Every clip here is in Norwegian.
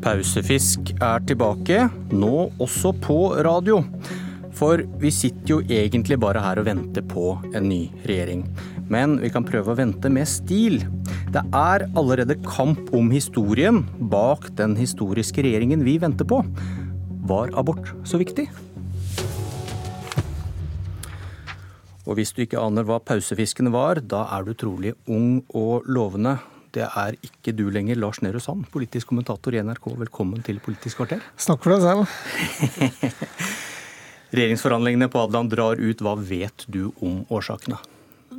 Pausefisk er tilbake, nå også på radio. For vi sitter jo egentlig bare her og venter på en ny regjering. Men vi kan prøve å vente med stil. Det er allerede kamp om historien bak den historiske regjeringen vi venter på. Var abort så viktig? Og hvis du ikke aner hva pausefiskene var, da er du trolig ung og lovende. Det er ikke du lenger, Lars Nehru Sand, politisk kommentator i NRK. Velkommen til Politisk kvarter. Snakk for deg selv. Regjeringsforhandlingene på Adeland drar ut. Hva vet du om årsakene?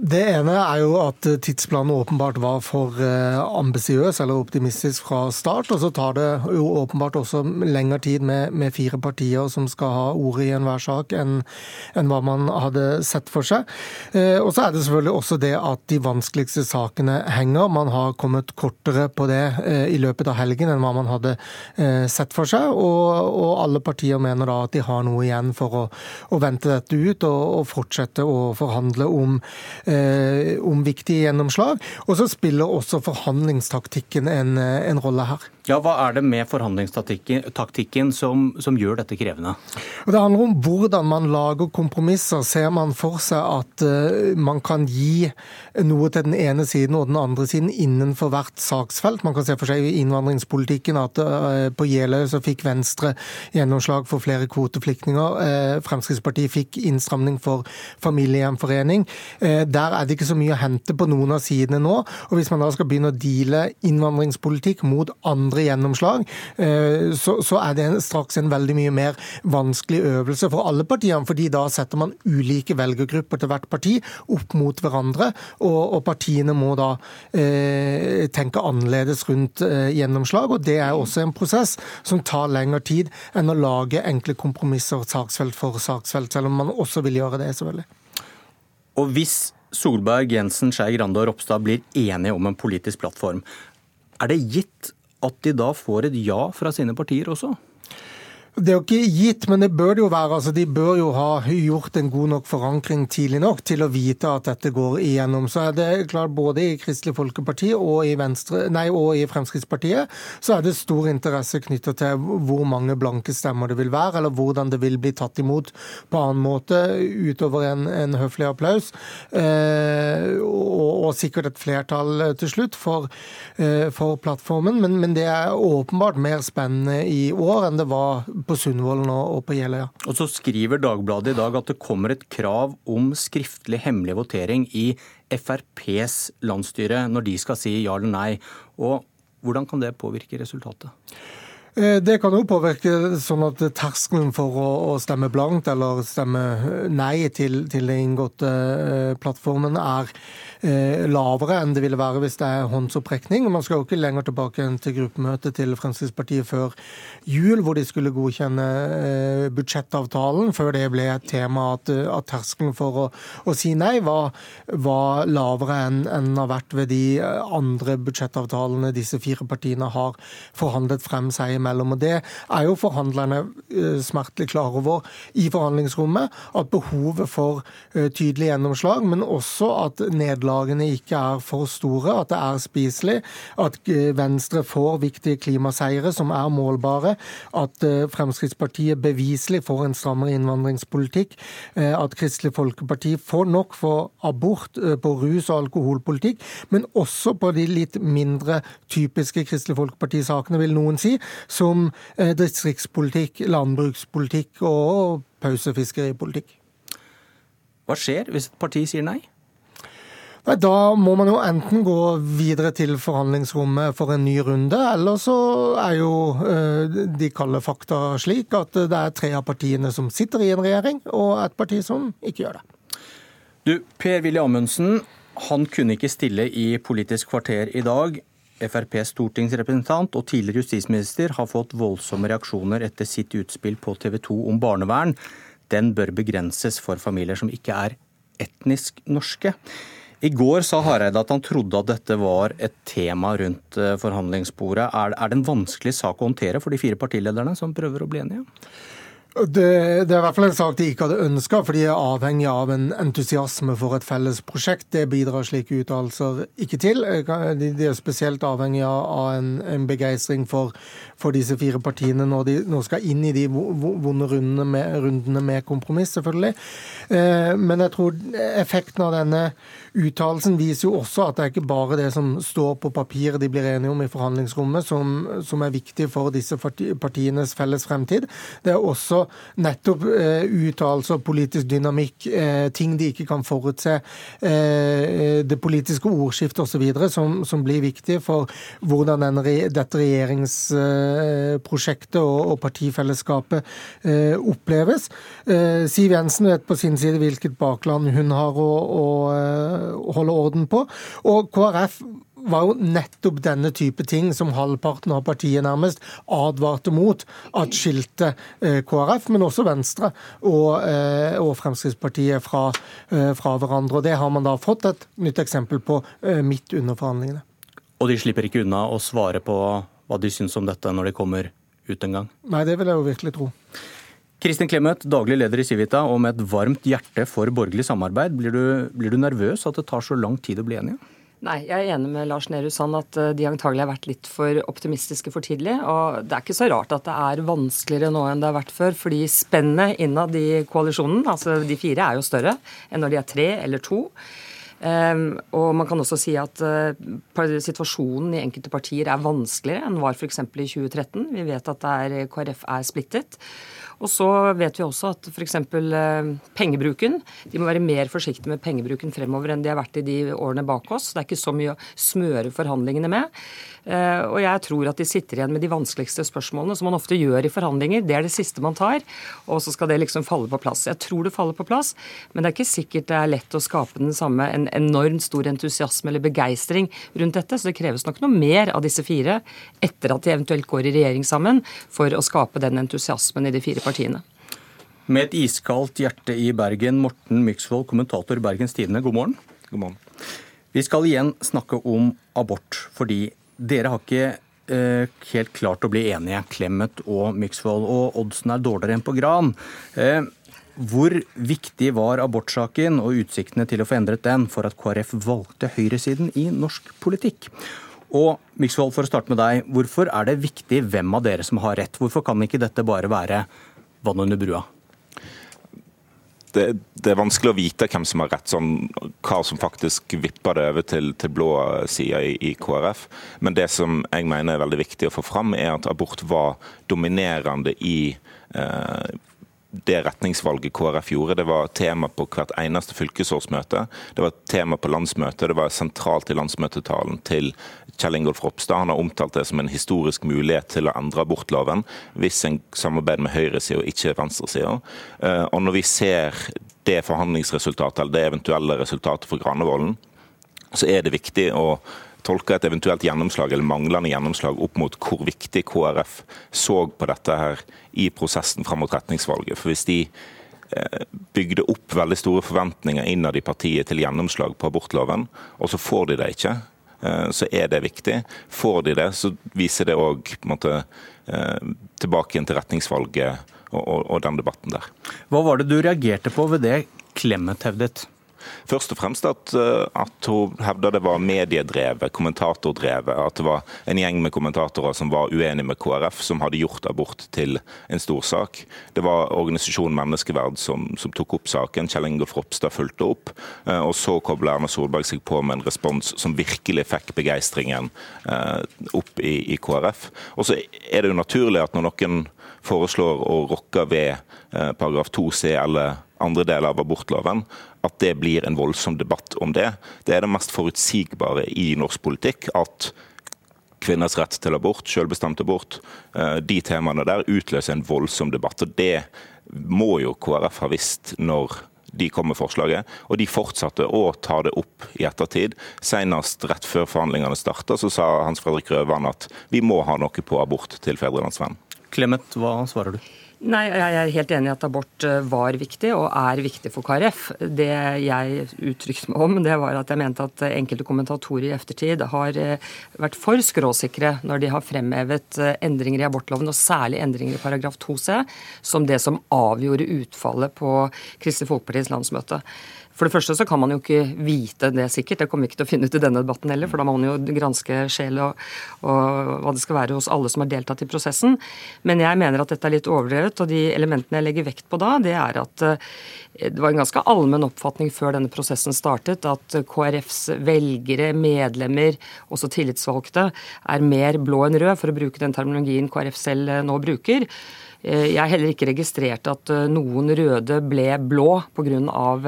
Det ene er jo at tidsplanen åpenbart var for eh, ambisiøs eller optimistisk fra start. Og så tar det jo åpenbart også lengre tid med, med fire partier som skal ha ordet i enhver sak, enn, en hva man hadde sett for seg. Eh, og så er det selvfølgelig også det at de vanskeligste sakene henger. Man har kommet kortere på det eh, i løpet av helgen enn hva man hadde sett for seg. Og, og alle partier mener da at de har noe igjen for å, å vente dette ut og, og fortsette å forhandle om Eh, om viktige gjennomslag. Og så spiller også forhandlingstaktikken en, en rolle her. Ja, Hva er det med forhandlingstaktikken som, som, gjør dette krevende? Det handler om hvordan man lager kompromisser. Ser man for seg at uh, man kan gi noe til den ene siden og den andre siden innenfor hvert saksfelt? Man kan se for seg i innvandringspolitikken at uh, på Jeløy så fikk Venstre gjennomslag for flere kvoteflyktninger. Uh, Fremskrittspartiet fikk innstramning for familiegjenforening. Der er det ikke så mye å hente på noen av sidene nå. Og hvis man da skal begynne å deale innvandringspolitikk mot andre andre gjennomslag, eh, så, er det straks en veldig mye mer vanskelig øvelse for alle partiene. fordi da setter man ulike velgergrupper til hvert parti opp mot hverandre, og partiene må da eh, tenke annerledes rundt eh, gjennomslag. og Det er også en prosess som tar lengre tid enn å lage enkle kompromisser saksfelt for saksfelt, selv om man også vil gjøre det, selvfølgelig. Og hvis Solberg, Jensen, Skei Grande og Ropstad blir enige om en politisk plattform, er det gitt at de da får et ja fra sine partier også? Det er jo ikke gitt, men det bør det jo være. Altså, de bør jo ha gjort en god nok forankring tidlig nok til å vite at dette går igjennom. Så er det klart Både i Kristelig Folkeparti og i, Venstre, nei, og i Fremskrittspartiet så er det stor interesse knytta til hvor mange blanke stemmer det vil være, eller hvordan det vil bli tatt imot på annen måte utover en, en høflig applaus. Eh, og, og, sikkert et flertall til slutt for, eh, for plattformen. Men, men det er åpenbart mer spennende i år enn det var på Sundvolden og på Jeløya. Og så skriver Dagbladet i dag at det kommer et krav om skriftlig hemmelig votering i FrPs landsstyre når de skal si ja eller nei. Og hvordan kan det påvirke resultatet? Eh, det kan jo påvirke sånn at terskelen for å, stemme blankt eller stemme nei til, til den inngåtte eh, plattformen er Eh, lavere enn det ville være hvis det er håndsopprekning. Man skal jo ikke lenger tilbake enn til gruppemøtet til Fremskrittspartiet før jul, hvor de skulle godkjenne budsjettavtalen, før det ble et tema at, at terskelen for å, å, si nei var, var lavere enn den har vært ved de andre budsjettavtalene disse fire partiene har forhandlet frem seg imellom. Og Det er jo forhandlerne smertelig klar over i forhandlingsrommet, at behovet for tydelig gjennomslag, men også at nederlag nederlagene ikke er for store, at det er spiselig, at eh, Venstre får viktige klimaseire som er målbare, at eh, Fremskrittspartiet beviselig får en strammere innvandringspolitikk, eh, at Kristelig Folkeparti får nok for abort, på rus- og alkoholpolitikk, men også på de litt mindre typiske Kristelig Folkeparti-sakene, vil noen si, som distriktspolitikk, landbrukspolitikk og pausefiskeripolitikk. Hva skjer hvis et parti sier nei? Nei, Da må man jo enten gå videre til forhandlingsrommet for en ny runde, eller så er jo eh, de kalde fakta slik at det er tre av partiene som sitter i en regjering, og et parti som ikke gjør det. Du, Per-Willy Amundsen, han kunne ikke stille i Politisk kvarter i dag. FrPs stortingsrepresentant og tidligere justisminister har fått voldsomme reaksjoner etter sitt utspill på TV 2 om barnevern. Den bør begrenses for familier som ikke er etnisk norske. I går sa Hareide at han trodde at dette var et tema rundt eh, forhandlingsbordet. Er det en vanskelig sak å håndtere for de fire partilederne som prøver å bli enige? Det, det, er i hvert fall en sak de ikke hadde ønska, for de er avhengig av en entusiasme for et felles prosjekt. Det bidrar slike uttalelser ikke til. De, er spesielt avhengig av en, en begeistring for, for, disse fire partiene når de nå skal inn i de vonde rundene med, rundene med kompromiss, selvfølgelig. Eh, men jeg tror effekten av denne uttalelsen viser jo også at det er ikke bare det som står på papiret de blir enige om i forhandlingsrommet som, som er viktig for disse partienes felles fremtid. Det er også nettopp eh, uttalelser, politisk dynamikk, eh, ting de ikke kan forutse, eh, det politiske ordskiftet osv., som, som blir viktig for hvordan den, dette regjeringsprosjektet og, og partifellesskapet oppleves. Siv Jensen vet på sin side hvilket bakland hun har å, å holde orden på. Og KrF var jo nettopp denne type ting som halvparten av partiet nærmest advarte mot at skilte eh, KrF, men også Venstre og, eh, og Fremskrittspartiet fra, eh, fra, hverandre. Og Det har man da fått et nytt eksempel på midt under forhandlingene. Og de slipper ikke unna å svare på hva de syns om dette når de kommer ut en gang? Nei, det vil jeg jo virkelig tro. Kristin Clemet, daglig leder i Civita, og med et varmt hjerte for borgerlig samarbeid. Blir du, blir du nervøs at det tar så lang tid å bli enige? Nei, jeg er enig med Lars Nehru Sand at eh, de antagelig har vært litt for optimistiske for tidlig. Og det er ikke så rart at det er vanskeligere nå enn det har vært før, fordi spennet innad i koalisjonen, altså de fire, er jo større enn når de er tre eller to. Um, og man kan også si at uh, situasjonen i enkelte partier er vanskeligere enn var f.eks. i 2013. Vi vet at er, KrF er splittet. Og så vet vi også at f.eks. Eh, pengebruken De må være mer forsiktige med pengebruken fremover enn de har vært i de årene bak oss. Det er ikke så mye å smøre forhandlingene med. Eh, og jeg tror at de sitter igjen med de vanskeligste spørsmålene, som man ofte gjør i forhandlinger. Det er det siste man tar, og så skal det liksom falle på plass. Jeg tror det faller på plass, men det er ikke sikkert det er lett å skape den samme en enormt stor entusiasme eller begeistring rundt dette. Så det kreves nok noe mer av disse fire etter at de eventuelt går i regjering sammen, for å skape den entusiasmen i de fire partiene. Med et iskaldt hjerte i Bergen, Morten Myksvold, kommentator i Bergens Tidende, god morgen. God morgen. Vi skal igjen snakke om abort, fordi dere har ikke eh, helt klart å bli enige, Clemet og Myksvold, og oddsen er dårligere enn på Gran. Eh, hvor viktig var abortsaken og utsiktene til å få endret den for at KrF valgte høyresiden i norsk politikk? Og Myksvold, for å starte med deg, hvorfor er det viktig hvem av dere som har rett? Hvorfor kan ikke dette bare være vann under brua? det, det, er vanskelig å vite hvem som har rett, sånn, hva som faktisk vipper det over til, til blå sida i, i, KrF. Men det som jeg mener er veldig viktig å få fram, er at abort var dominerende i eh, det retningsvalget KrF gjorde. Det var tema på hvert eneste fylkesårsmøte. Det var tema på landsmøtet. Det var sentralt i landsmøtetalen til Kjell Ingolf Ropstad. Han har omtalt det som en historisk mulighet til å endre abortloven hvis en samarbeider med høyresida ikke venstresida. Eh, og når vi ser det forhandlingsresultatet, eller det eventuelle resultatet for Granevolden, så er det viktig å tolke et eventuelt gjennomslag eller manglende gjennomslag opp mot hvor viktig KrF så på dette her i prosessen fram mot retningsvalget. For hvis de eh, bygde opp veldig store forventninger innad i partiet til gjennomslag på abortloven, og så får de det ikke, eh, så er det viktig. Får de det, så viser det òg eh, tilbake igjen til retningsvalget og, og, og den debatten der. Hva var det du reagerte på ved det Clemet hevdet? Først og fremst at, eh, at hun hevda det var mediedrevet, kommentatordrevet. At det var en gjeng med kommentatorer som var uenige med KrF, som hadde gjort abort til en stor sak. Det var organisasjonen Menneskeverd som, som tok opp saken. Kjell Ingolf Ropstad fulgte opp. Eh, og så kobla Erna Solberg seg på med en respons som virkelig fikk begeistringen eh, opp i, i KrF. Og så er det jo naturlig at når noen foreslår å rokke ved paragraf 2c eller andre deler av abortloven, at det blir en voldsom debatt om det. Det er det mest forutsigbare i norsk politikk. at kvinners rett til abort, selvbestemt abort, eh, de temaene der utløser en voldsom debatt. og Det må jo KrF ha visst når de kom med forslaget, og de fortsatte å ta det opp i ettertid. Senest rett før forhandlingene starta, så sa Hans Fredrik Røvan at vi må ha noe på abort til Fedrelandsvennen. Clemet, hva svarer du? Nei, Jeg er helt enig i at abort eh, var viktig, og er viktig for KrF. Det jeg uttrykte meg om, det var at jeg mente at enkelte kommentatorer i eftertid har eh, vært for skråsikre når de har fremhevet eh, endringer i abortloven, og særlig endringer i paragraf 2c, som det som avgjorde utfallet på Kristelig Folkepartis landsmøte. For det første så kan man jo ikke vite det sikkert, det kommer vi ikke til å finne ut i denne debatten heller, for da må man jo granske sjel og, og, hva det skal være hos alle som har deltatt i prosessen. Men jeg mener at dette er litt overdrevet, og de elementene jeg legger vekt på da, det er at eh, det var en ganske allmenn oppfatning før denne prosessen startet, at KrFs velgere, medlemmer, også tillitsvalgte, er mer blå enn rød, for å bruke den terminologien KrF selv eh, nå bruker. Eh, jeg har heller ikke registrert at eh, noen røde ble blå pga.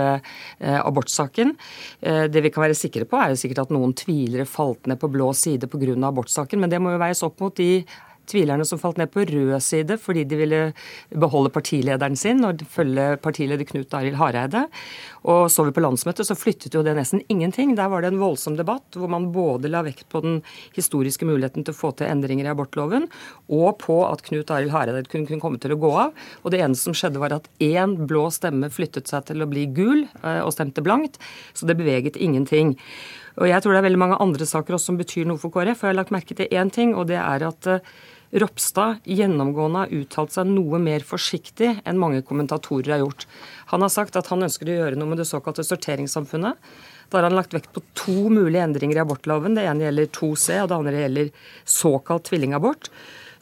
Eh, abortsaken. Det vi kan være sikre på, er jo sikkert at noen tvilere falt ned på blå side pga. abortsaken, men det må jo veies opp mot de tvilerne som falt ned på rød side fordi de ville beholde partilederen sin og følge partileder Knut Arild Hareide. Og så vi på landsmøtet, så flyttet jo det nesten ingenting. Der var det en voldsom debatt hvor man både la vekt på den historiske muligheten til å få til endringer i abortloven, og på at Knut Arild Hareide kunne, kunne komme til å gå av. Og det eneste som skjedde, var at én blå stemme flyttet seg til å bli gul eh, og stemte blankt. Så det beveget ingenting. Og jeg tror det er veldig mange andre saker også som betyr noe for KrF. Og jeg har lagt merke til én ting, og det er at eh, Ropstad gjennomgående har uttalt seg noe mer forsiktig enn mange kommentatorer har gjort. Han har sagt at han ønsker å gjøre noe med det såkalte sorteringssamfunnet. Da har han lagt vekt på to mulige endringer i abortloven. Det ene gjelder 2C, og det andre gjelder såkalt tvillingabort.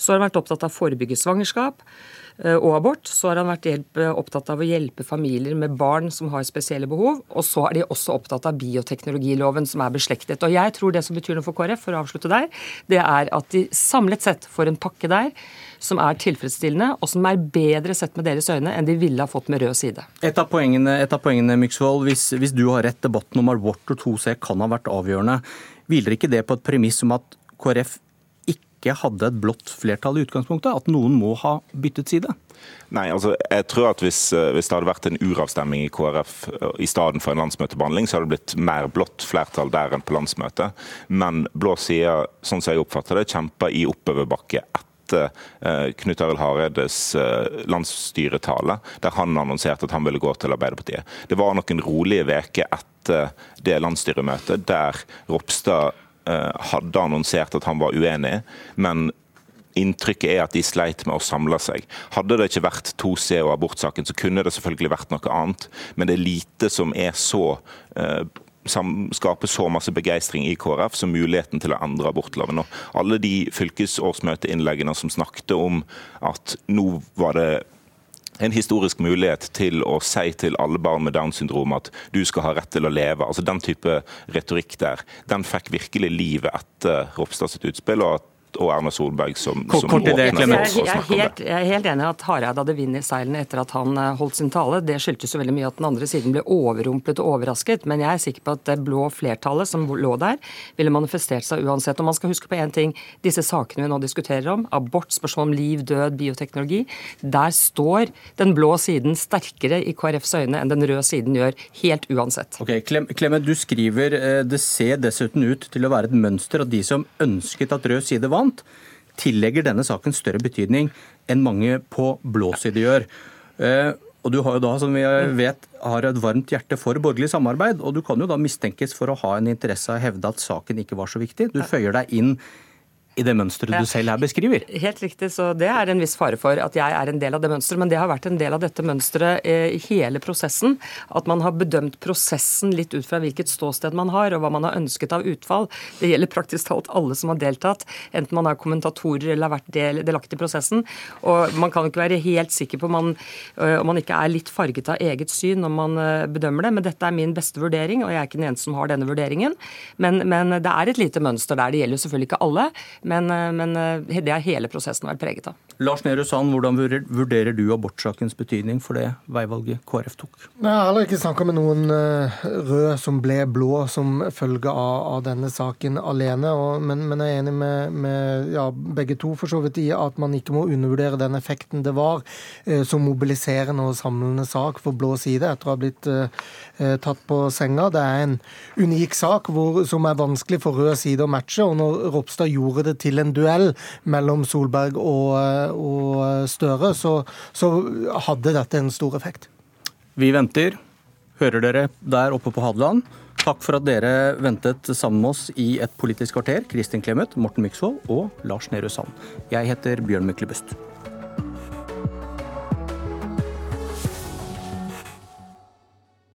Så har han vært opptatt av å forebygge svangerskap. Eh, og abort, så har han vært hjelp, opptatt av å hjelpe familier med barn som har spesielle behov. Og så er de også opptatt av bioteknologiloven, som er beslektet. Og jeg tror det som betyr noe for KrF, for å avslutte der, det er at de samlet sett får en pakke der som er tilfredsstillende, og som er bedre sett med deres øyne enn de ville ha fått med rød side. Et av poengene, et av poengene Myksvold, hvis, hvis du har rett, debatten om abort og 2C kan ha vært avgjørende. Hviler ikke det på et premiss om at KrF ikke hadde et blått flertall i utgangspunktet? At noen må ha byttet side? Nei, altså jeg tror at hvis, eh, hvis, det hadde vært en uravstemning i KrF eh, i stedet for en landsmøtebehandling, så hadde det blitt mer blått flertall der enn på landsmøtet. Men blå side, sånn som jeg oppfatter det, kjemper i oppoverbakke etter eh, Knut Arild Hareides landsstyretale, der han annonserte at han ville gå til Arbeiderpartiet. Det var noen rolige uker etter det landsstyremøtet der Ropstad hadde annonsert at han var uenig, men inntrykket er at de sleit med å samle seg. Hadde det ikke vært 2C og abortsaken, så kunne det selvfølgelig vært noe annet. Men det er lite som er så eh, skaper så masse begeistring i KrF som muligheten til å endre abortloven. Og alle de fylkesårsmøteinnleggene som snakket om at nå var det en historisk mulighet til å si til alle barn med Downs syndrom at du skal ha rett til å leve. Altså Den type retorikk der, den fikk virkelig livet etter Ropstad sitt utspill. og at og Erna Solberg som, som Kort til det, Clemens. Jeg, jeg, jeg, jeg, er helt enig i at Hareide hadde vind i seilene etter at han eh, holdt sin tale. Det skyldtes jo veldig mye at den andre siden ble overrumplet og overrasket. Men jeg er sikker på at det blå flertallet som lå der, ville manifestert seg uansett. Og man skal huske på én ting. Disse sakene vi nå diskuterer om, abort, spørsmål om liv, død, bioteknologi, der står den blå siden sterkere i KrFs øyne enn den røde siden gjør, helt uansett. Ok, Clement, du skriver eh, det ser dessuten ut til å være et mønster at de som ønsket at rød side var annet, tillegger denne saken større betydning enn mange på blå side gjør. Eh, og du har jo da, som vi vet, har et varmt hjerte for borgerlig samarbeid, og du kan jo da mistenkes for å ha en interesse av å hevde at saken ikke var så viktig. Du føyer deg inn i det mønsteret du selv her beskriver. Helt riktig, så det er en viss fare for at jeg er en del av det mønsteret. Men det har vært en del av dette mønsteret eh, i hele prosessen. At man har bedømt prosessen litt ut fra hvilket ståsted man har, og hva man har ønsket av utfall. Det gjelder praktisk talt alle som har deltatt, enten man er kommentatorer eller har vært del, delaktig i prosessen. Og man kan ikke være helt sikker på om man, øh, om man ikke er litt farget av eget syn når man øh, bedømmer det. Men dette er min beste vurdering, og jeg er ikke den eneste som har denne vurderingen. Men, men det er et lite mønster der. Det gjelder selvfølgelig ikke alle. Men, eh, men eh, det har hele prosessen vært preget av. Lars Nehru Sand, hvordan vurderer du abortsakens betydning for det veivalget KrF tok? Jeg har heller ikke snakka med noen eh, rød som ble blå som følge av, av denne saken alene. Og, men, men, jeg er enig med, med ja, begge to for så vidt i at man ikke må undervurdere den effekten det var eh, som mobiliserende og samlende sak for blå side etter å ha blitt eh, tatt på senga. Det er en unik sak hvor, som er vanskelig for rød side å matche. og når Ropstad gjorde det det til en duell mellom Solberg og, og Støre, så, så hadde dette en stor effekt. Vi venter. Hører dere der oppe på Hadeland? Takk for at dere ventet sammen med oss i et politisk kvarter. Kristin Clemet, Morten Myksvold og Lars Nehru Sand. Jeg heter Bjørn Myklebust.